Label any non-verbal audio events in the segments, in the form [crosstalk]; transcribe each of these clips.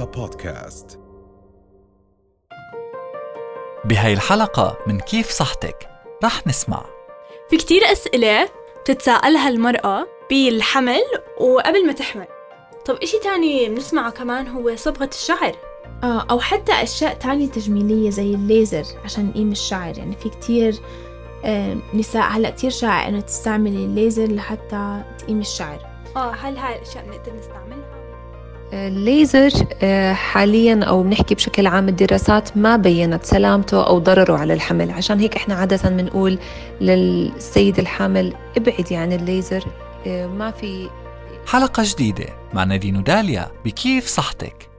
رؤيا بودكاست. بهاي الحلقة من كيف صحتك؟ رح نسمع. في كتير أسئلة بتتساءلها المرأة بالحمل وقبل ما تحمل. طب إشي تاني بنسمعه كمان هو صبغة الشعر. آه أو حتى أشياء تانية تجميلية زي الليزر عشان نقيم الشعر. يعني في كتير آه نساء هلأ كتير شائع إنه تستعملي الليزر لحتى تقيم الشعر. آه هل هاي الأشياء بنقدر نستعملها؟ الليزر آه، حاليا أو بنحكي بشكل عام الدراسات ما بينت سلامته أو ضرره على الحمل. عشان هيك إحنا عادة بنقول للسيد الحامل ابعدي عن الليزر آه، ما في حلقة جديدة. مع نادين وداليا بكيف صحتك؟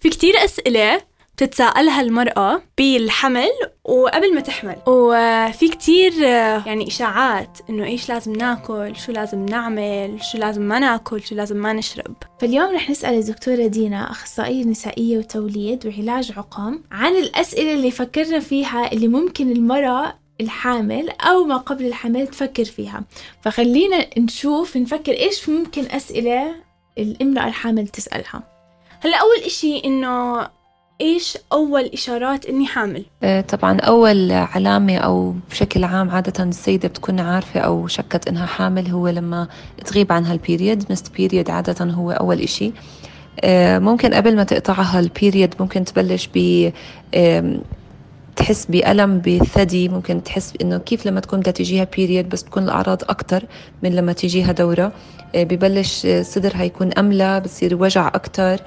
في كتير أسئلة. بتتساءلها المرأة بالحمل وقبل ما تحمل. وفي كتير يعني إشاعات إنه إيش لازم ناكل شو لازم نعمل شو لازم ما ناكل شو لازم ما نشرب. فاليوم رح نسأل الدكتورة دينا أخصائية نسائية وتوليد وعلاج عقم عن الأسئلة اللي فكرنا فيها اللي ممكن المرأة الحامل أو ما قبل الحمل تفكر فيها. فخلينا نشوف نفكر إيش ممكن أسئلة الامرأة الحامل تسألها. هلأ أول إشي إنه إيش أول إشارات إني حامل؟ آه، طبعا أول علامة أو بشكل عام عادة السيدة بتكون عارفة أو شكت إنها حامل هو لما تغيب عنها البيريد مست بيريد عادة هو أول إشي. آه، ممكن قبل ما تقطعها البيريد ممكن تبلش ب تحس بألم بالثدي ممكن تحس إنه كيف لما تكون بدها تجيها بيريد بس تكون الأعراض أكتر من لما تجيها دورة. آه، ببلش صدرها يكون أملى بصير وجع أكتر.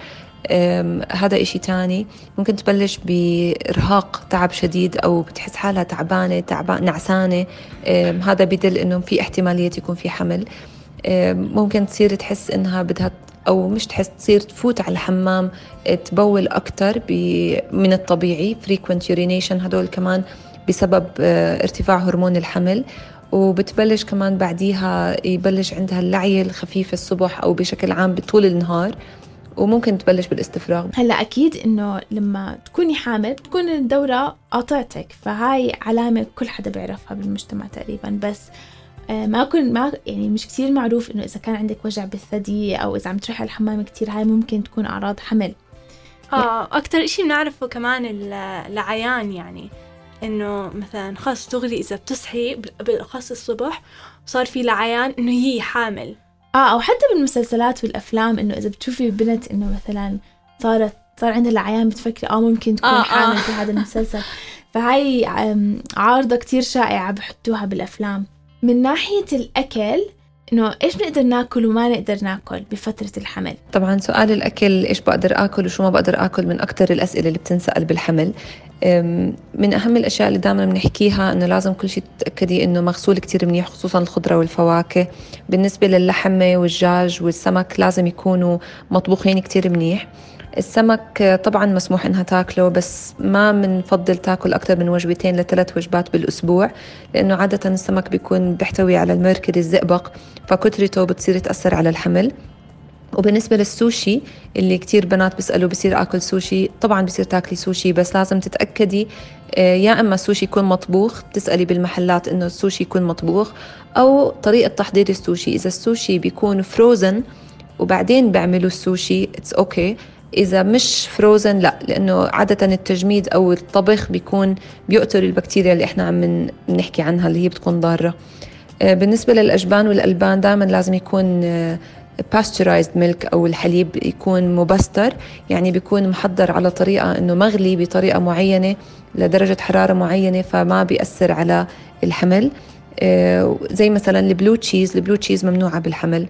هذا إشي تاني. ممكن تبلش بإرهاق تعب شديد أو بتحس حالها تعبانة تعبان نعسانة. هذا بدل إنه في احتمالية يكون في حمل. ممكن تصير تحس إنها بدها أو مش تحس تصير تفوت على الحمام أه، تبول أكتر من الطبيعي. frequent urination هدول كمان بسبب أه، ارتفاع هرمون الحمل. وبتبلش كمان بعديها يبلش عندها اللعية الخفيفة الصبح أو بشكل عام بطول النهار. وممكن تبلش بالاستفراغ. هلا أكيد إنه لما تكوني حامل بتكون الدورة قاطعتك فهاي علامة كل حدا بيعرفها بالمجتمع تقريبا. بس آه، ما كن ما يعني مش كتير معروف إنه إذا كان عندك وجع بالثدي أو إذا عم تروحي على الحمام كتير هاي ممكن تكون أعراض حمل. آه أكتر إشي بنعرفه كمان ال- العيان يعني إنه مثلا خلص دغري إذا بتصحي بال- بالأخص الصبح صار في لعيان إنه هي حامل آه أو حتى بالمسلسلات والأفلام إنه إذا بتشوفي بنت إنه مثلا صارت صار عندها العيان بتفكري آه ممكن تكون آه، آه. آه. حامل في هذا المسلسل. فهاي عارضة كتير شائعة بحطوها بالأفلام. من ناحية الأكل إنه إيش بنقدر ناكل وما نقدر ناكل بفترة الحمل؟ طبعا سؤال الأكل إيش بقدر أكل وشو ما بقدر أكل من أكتر الأسئلة اللي بتنسأل بالحمل. من أهم الأشياء اللي دائما بنحكيها إنه لازم كل شيء تتأكدي إنه مغسول كتير منيح خصوصا الخضرة والفواكه. بالنسبة للحمة والدجاج والسمك لازم يكونوا مطبوخين كتير منيح. السمك آه، طبعا مسموح إنها تاكله بس ما بنفضل تاكل أكثر من وجبتين لثلاث وجبات بالأسبوع لأنه عادة السمك بيكون بيحتوي على الميركوري الزئبق فكترته بتصير تأثر على الحمل. وبالنسبة للسوشي اللي كتير بنات بيسألوا بصير آكل سوشي طبعا بصير تاكلي سوشي بس لازم تتأكدي آه، يا إما السوشي يكون مطبوخ تسألي بالمحلات إنه السوشي يكون مطبوخ أو طريقة تحضير السوشي إذا السوشي بيكون frozen وبعدين بيعملوا السوشي it's okay إذا مش frozen لا لأنه عادة التجميد أو الطبخ بيكون بيقتل البكتيريا اللي إحنا عم بنحكي عنها اللي هي بتكون ضارة. آه، بالنسبة للأجبان والألبان دائما لازم يكون آه، pasteurized milk أو الحليب يكون مبستر يعني بيكون محضر على طريقة إنه مغلي بطريقة معينة لدرجة حرارة معينة فما بيأثر على الحمل. آه، زي مثلا ال blue cheese ال blue cheese ممنوعة بالحمل.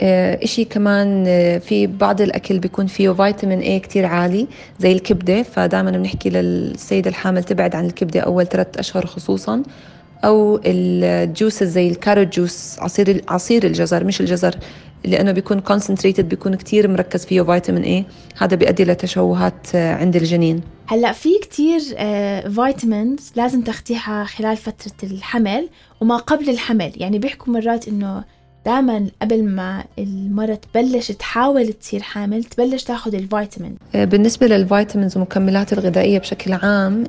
آه، إشي كمان آه، في بعض الأكل بيكون فيه فيتامين A كتير عالي زي الكبدة فدائما بنحكي للسيدة الحامل تبعد عن الكبدة أول ثلاثة أشهر خصوصا. أو ال juices زي ال carrot juice عصير عصير الجزر مش الجزر لأنه بيكون concentrated بيكون كتير مركز فيه فيتامين A. هذا بيؤدي لتشوهات آه، عند الجنين. هلأ في كتير آه vitamins لازم تاخديها خلال فترة الحمل وما قبل الحمل. يعني بيحكوا مرات إنه دائما قبل ما المرة تبلش تحاول تصير حامل تبلش تاخد الفيتامين بالنسبة لل vitamins والمكملات الغذائية بشكل عام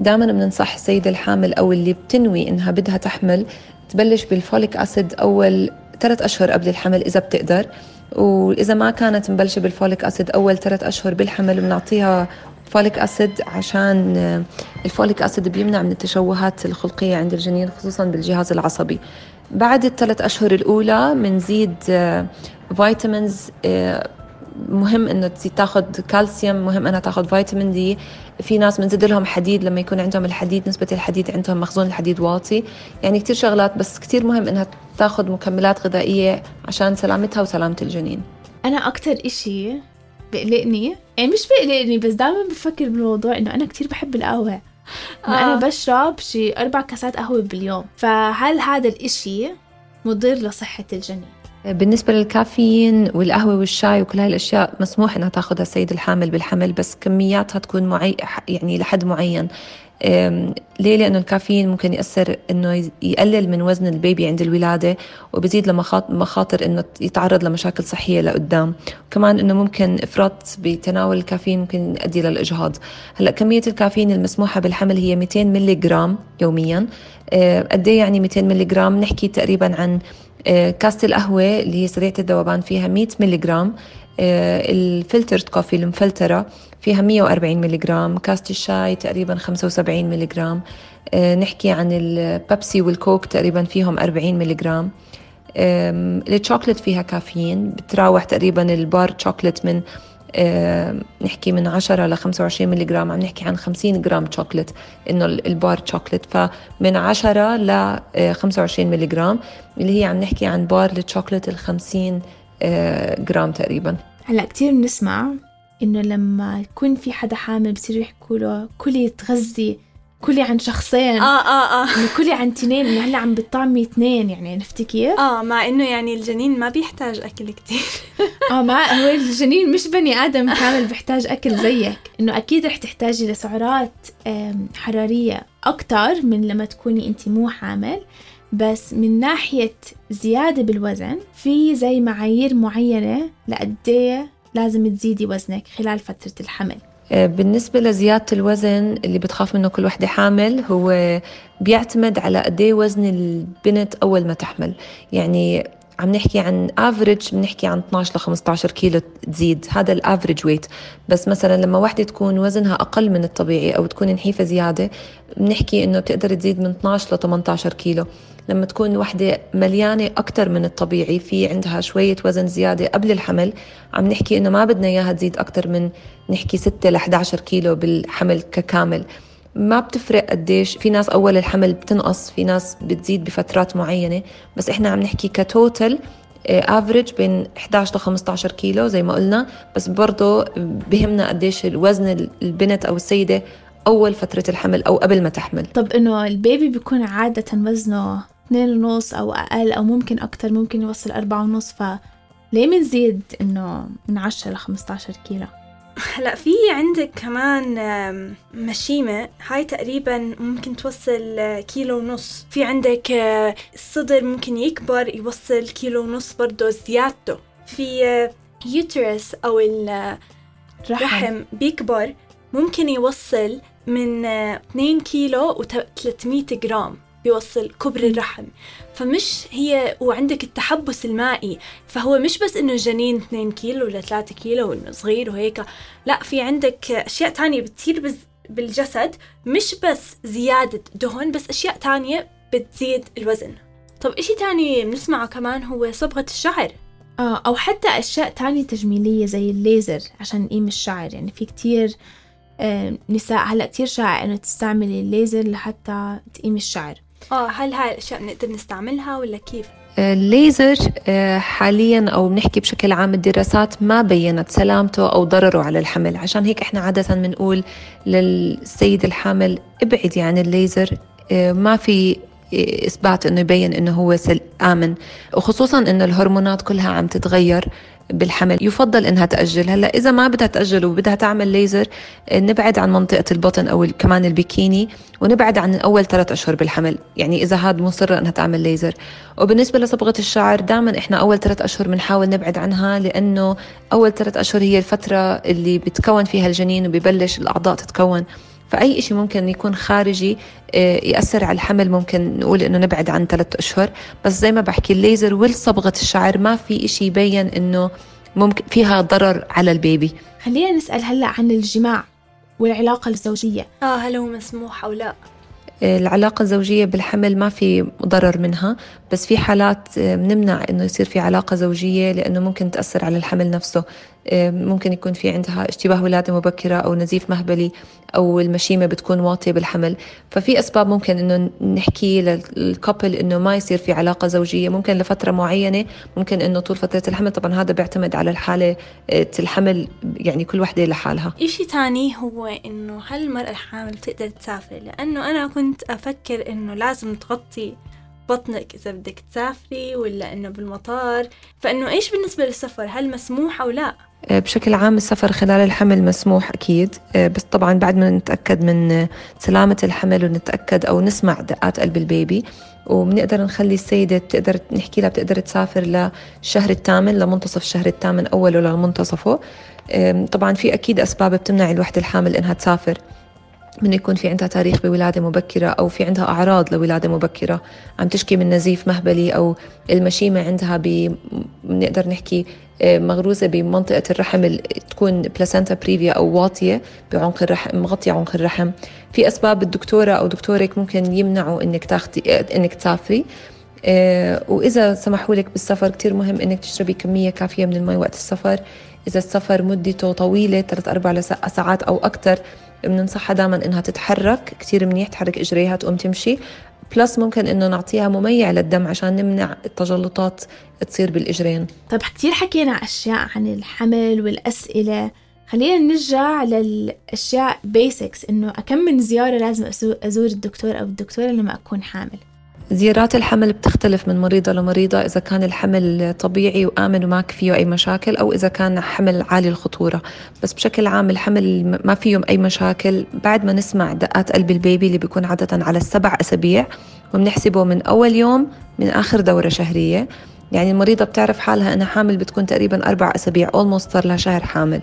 دائما بننصح السيدة الحامل أو اللي بتنوي إنها بدها تحمل تبلش بال folic acid أول ثلاث أشهر قبل الحمل إذا بتقدر. وإذا ما كانت مبلشة بال folic acid أول ثلاث أشهر بالحمل بنعطيها folic acid عشان آه، ال folic acid بيمنع من التشوهات الخلقية عند الجنين خصوصا بالجهاز العصبي. بعد الثلاث أشهر الأولى بنزيد vitamins مهم إنه تاخذ كالسيوم مهم إنها تاخذ vitamin D. في ناس بنزيد لهم حديد لما يكون عندهم الحديد نسبة الحديد عندهم مخزون الحديد واطي. يعني كتير شغلات بس كتير مهم إنها تاخذ مكملات غذائية عشان سلامتها وسلامة الجنين. أنا أكتر إشي بقلقني يعني مش بقلقني بس دائما بفكر بالموضوع إنه أنا كتير بحب القهوة. إنه آه. أنا بشرب شي أربع كاسات قهوة باليوم. فهل هذا الإشي مضر لصحة الجنين؟ بالنسبة للكافيين والقهوة والشاي وكل هاي الأشياء مسموح إنها تاخذها السيد الحامل بالحمل بس كمياتها تكون معي يعني لحد معين. ليه؟ لأنه الكافيين ممكن يأثر إنه يقلل من وزن ال baby عند الولادة وبزيد لمخاط- مخاطر إنه يتعرض لمشاكل صحية لقدام. وكمان إنه ممكن إفراط بتناول الكافيين ممكن يؤدي للإجهاض هلأ كمية الكافيين المسموحة بالحمل هي 200 ملي جرام يوميا. قد إيه يعني 200 ملي جرام؟ نحكي تقريبا عن كاسة القهوة اللي هي سريعة الذوبان فيها 100 ملي جرام ال filtered coffee المفلترة فيها 140 ملي جرام كاسة الشاي تقريبا 75 ملي جرام آه، نحكي عن البيبسي والكوك تقريبا فيهم 40 ملي جرام الشوكولات فيها كافيين. بتراوح تقريبا البار شوكولات من نحكي من 10 ل 25 ملي جرام عم نحكي عن 50 جرام شوكولات إنه ال- البار شوكولات فمن 10 ل آه، 25 ملي جرام اللي هي عم نحكي عن بار الشوكولات ال 50 آه، جرام تقريبا. هلأ كتير بنسمع إنه لما يكون في حدا حامل بصيروا يحكوا له كلي تغذي كلي عن شخصين. آه آه آه. إنه كلي عن تنين إنه هلأ عم بتطعمي اثنين يعني عرفتي كيف؟ آه مع إنه يعني الجنين ما بيحتاج أكل كتير. [laughs] آه ما هو الجنين مش بني آدم كامل بيحتاج أكل زيك. إنه أكيد رح تحتاجي لسعرات حرارية أكتر من لما تكوني انت مو حامل. بس من ناحية زيادة بالوزن في زي معايير معينة لقد إيه لازم تزيدي وزنك خلال فترة الحمل. بالنسبة لزيادة الوزن اللي بتخاف منه كل وحدة حامل هو بيعتمد على قد إيه وزن البنت أول ما تحمل. يعني عم نحكي عن average بنحكي عن 12 ل 15 كيلو تزيد. هذا ال average weight بس مثلا لما وحدة تكون وزنها أقل من الطبيعي أو تكون نحيفة زيادة بنحكي إنه بتقدر تزيد من 12 ل 18 كيلو. لما تكون وحدة مليانة أكثر من الطبيعي في عندها شوية وزن زيادة قبل الحمل. عم نحكي إنه ما بدنا إياها تزيد أكثر من نحكي 6 ل 11 كيلو بالحمل ككامل. ما بتفرق قديش. في ناس أول الحمل بتنقص في ناس بتزيد بفترات معينة. بس إحنا عم نحكي كتوتل افريج بين 11 ل 15 كيلو زي ما قلنا. بس برضه بهمنا قديش الوزن البنت أو السيدة أول فترة الحمل أو قبل ما تحمل. طب إنه البيبي بيكون عادة وزنه اثنين ونص أو أقل أو ممكن أكتر ممكن يوصل أربعة ونص ف ليه بنزيد إنه من 10 ل 15 كيلو؟ [laughs] هلا في عندك كمان مشيمة هاي تقريبا ممكن توصل آه، كيلو ونص. في عندك آه، الصدر ممكن يكبر يوصل كيلو ونص برضه زيادته. في آه، يوترس أو الرحم رحم بيكبر ممكن يوصل من آه، 2 كيلو و 300 جرام بيوصل كبر الرحم. فمش هي وعندك التحبس المائي. فهو مش بس إنه الجنين 2 كيلو ولا 3 كيلو وإنه صغير وهيك لا في عندك أشياء تانية بتصير بالجسد مش بس زيادة دهن بس أشياء تانية بتزيد الوزن. طب إشي تاني بنسمعه كمان هو صبغة الشعر. آه أو حتى أشياء تانية تجميلية زي الليزر عشان نقيم الشعر. يعني في كتير نساء هلأ كتير شائع إنه تستعملي الليزر لحتى تقيمي الشعر آه هل هاي الأشياء بنقدر نستعملها ولا كيف؟ الليزر آه، حاليا أو بنحكي بشكل عام الدراسات ما بينت سلامته أو ضرره على الحمل عشان هيك إحنا عادة بنقول للسيد الحامل ابعدي عن الليزر آه، ما في آه، إثبات إنه يبين إنه هو آمن. وخصوصا إنه الهرمونات كلها عم تتغير بالحمل. يفضل إنها تأجل. هلأ إذا ما بدها تأجل وبدها تعمل ليزر آه، نبعد عن منطقة البطن أو كمان البيكيني ونبعد عن أول ثلاث أشهر بالحمل. يعني إذا هاد مصره إنها تعمل ليزر. وبالنسبة لصبغة الشعر دائما إحنا أول ثلاث أشهر بنحاول نبعد عنها لأنه أول ثلاث أشهر هي الفترة اللي بتكون فيها الجنين وبيبلش الأعضاء تتكون. فأي إشي ممكن يكون خارجي آه، يأثر على الحمل ممكن نقول إنه نبعد عن ثلاثة أشهر. بس زي ما بحكي الليزر والصبغة الشعر ما في إشي يبين إنه ممكن فيها ضرر على البيبي. خلينا نسأل هلأ عن الجماع والعلاقة الزوجية. آه هل هو مسموح أو لا؟ العلاقة الزوجية بالحمل ما في ضرر منها بس في حالات بنمنع إنه يصير في علاقة زوجية لأنه ممكن تأثر على الحمل نفسه. ممكن يكون في عندها اشتباه ولادة مبكرة أو نزيف مهبلي أو المشيمة بتكون واطية بالحمل. ففي أسباب ممكن إنه نحكي للكابل إنه ما يصير في علاقة زوجية. ممكن لفترة معينة ممكن إنه طول فترة الحمل. طبعا هذا بيعتمد على الحالة الحمل يعني كل وحدة لحالها. إشي تاني هو إنه هل المرأة الحامل بتقدر تسافر؟ لأنه أنا كنت أفكر إنه لازم تغطي بطنك إذا بدك تسافري ولا إنه بالمطار. فإنه إيش بالنسبة للسفر؟ هل مسموح أو لا؟ بشكل عام السفر خلال الحمل مسموح أكيد. بس طبعا بعد ما نتأكد من سلامة الحمل ونتأكد أو نسمع دقات قلب البيبي وبنقدر نخلي السيدة بتقدر نحكي لها بتقدر تسافر للشهر الثامن لمنتصف الشهر الثامن أوله لمنتصفه. طبعا في أكيد أسباب بتمنع الوحدة الحامل إنها تسافر. من يكون في عندها تاريخ بولادة مبكرة أو في عندها أعراض لولادة مبكرة. عم تشكي من نزيف مهبلي أو المشيمة عندها بنقدر نحكي مغروزة بمنطقة الرحم تكون بلاسنتا بريفيا أو واطية بعمق الرحم مغطية عمق الرحم. في أسباب الدكتورة أو دكتورك ممكن يمنعوا إنك تاخدي إنك تسافري. وإذا سمحوا لك بالسفر كتير مهم إنك تشربي كمية كافية من المي وقت السفر. إذا السفر مدته طويلة ثلاث أربع ساعات أو أكثر بننصحها دائما إنها تتحرك كثير منيح تحرك إجريها تقوم تمشي. plus ممكن إنه نعطيها مميع للدم عشان نمنع التجلطات تصير بالإجرين. طيب كتير حكينا أشياء عن الحمل والأسئلة. خلينا نرجع للأشياء basics إنه أكم من زيارة لازم أزور الدكتور أو الدكتورة لما أكون حامل؟ زيارات الحمل بتختلف من مريضة لمريضة إذا كان الحمل طبيعي وآمن وما فيه أي مشاكل أو إذا كان حمل عالي الخطورة. بس بشكل عام الحمل ما فيهم أي مشاكل. بعد ما نسمع دقات قلب ال baby اللي بيكون عادة على السبع أسابيع وبنحسبه من أول يوم من آخر دورة شهرية. يعني المريضة بتعرف حالها أنها حامل بتكون تقريبا أربع أسابيع أولموست صار لها شهر حامل.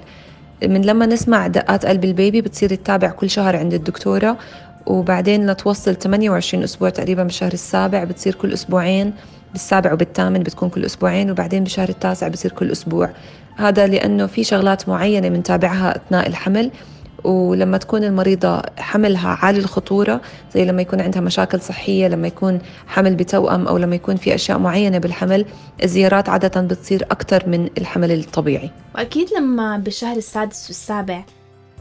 من لما نسمع دقات قلب البيبي بتصير تتابع كل شهر عند الدكتورة وبعدين لتوصل 28 أسبوع تقريبا بالشهر السابع بتصير كل أسبوعين بالسابع وبالثامن بتكون كل أسبوعين وبعدين بالشهر التاسع بصير كل أسبوع. هذا لأنه في شغلات معينة بنتابعها أثناء الحمل ولما تكون المريضة حملها عالي الخطورة زي لما يكون عندها مشاكل صحية لما يكون حمل بتوأم أو لما يكون في أشياء معينة بالحمل الزيارات عادة بتصير أكثر من الحمل الطبيعي. وأكيد لما بالشهر السادس والسابع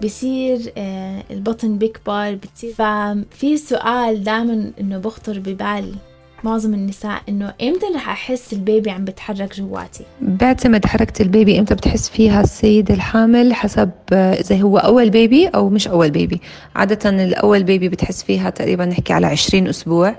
بصير آه، البطن بيكبر بتصير. ففي سؤال دائما إنه بخطر ببال معظم النساء إنه إمتى رح أحس البيبي عم بتحرك جواتي؟ بعتمد حركة البيبي إمتى بتحس فيها السيدة الحامل حسب آه، إذا هو أول بيبي أو مش أول بيبي؟ عادة الأول بيبي بتحس فيها تقريبا نحكي على 20 أسبوع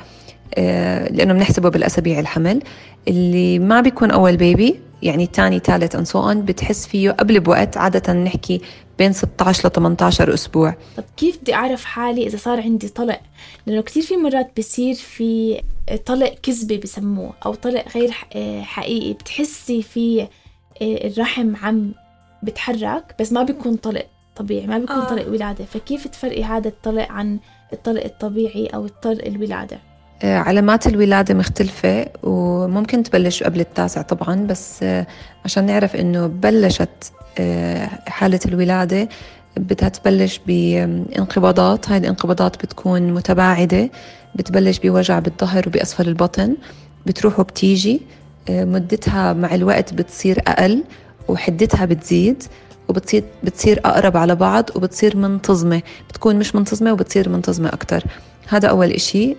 آه، لأنه بنحسبه بالأسابيع الحمل. اللي ما بيكون أول بيبي يعني تاني ثالث and so on بتحس فيه قبل بوقت عادة نحكي بين 16 ل 18 أسبوع. طب كيف بدي أعرف حالي إذا صار عندي طلق؟ لأنه كتير في مرات بصير في طلق كذبة بسموه أو طلق غير ح- آه، حقيقي بتحسي في آه، الرحم عم بتحرك بس ما بيكون طلق طبيعي ما بيكون آه. طلق ولادة. فكيف تفرقي هذا الطلق عن الطلق الطبيعي أو الطلق الولادة؟ آه، علامات الولادة مختلفة وممكن تبلش قبل التاسع طبعا بس آه، عشان نعرف إنه بلشت آه، حالة الولادة بدها تبلش بانقباضات هاي الانقباضات بتكون متباعدة بتبلش بوجع بالظهر وبأسفل البطن بتروح وبتيجي آه، مدتها مع الوقت بتصير أقل وحدتها بتزيد. وبتصير بتصير أقرب على بعض وبتصير منتظمة. بتكون مش منتظمة وبتصير منتظمة أكتر. هذا أول إشي.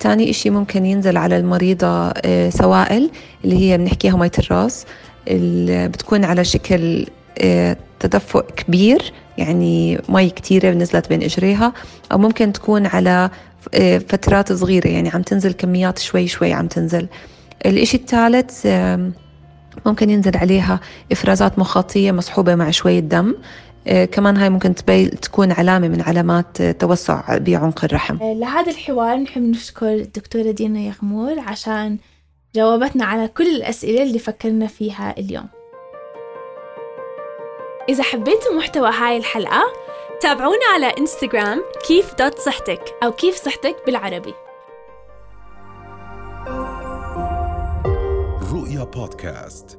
تاني إشي ممكن ينزل على المريضة آه، سوائل اللي هي بنحكيها مية الراس. اللي بتكون على شكل آه، تدفق كبير يعني مي كتيرة نزلت بين إجريها. أو ممكن تكون على آه، فترات صغيرة يعني عم تنزل كميات شوي شوي عم تنزل. الإشي الثالث ممكن ينزل عليها إفرازات مخاطية مصحوبة مع شوية دم. آه، كمان هاي ممكن تكون علامة من علامات آه، توسع بعمق الرحم. آه، لهذا الحوار نحب نشكر الدكتورة دينا يغمور عشان جاوبتنا على كل الأسئلة اللي فكرنا فيها اليوم. إذا حبيتوا محتوى هاي الحلقة تابعونا على إنستغرام كيف دوت صحتك أو كيف صحتك بالعربي. رؤيا بودكاست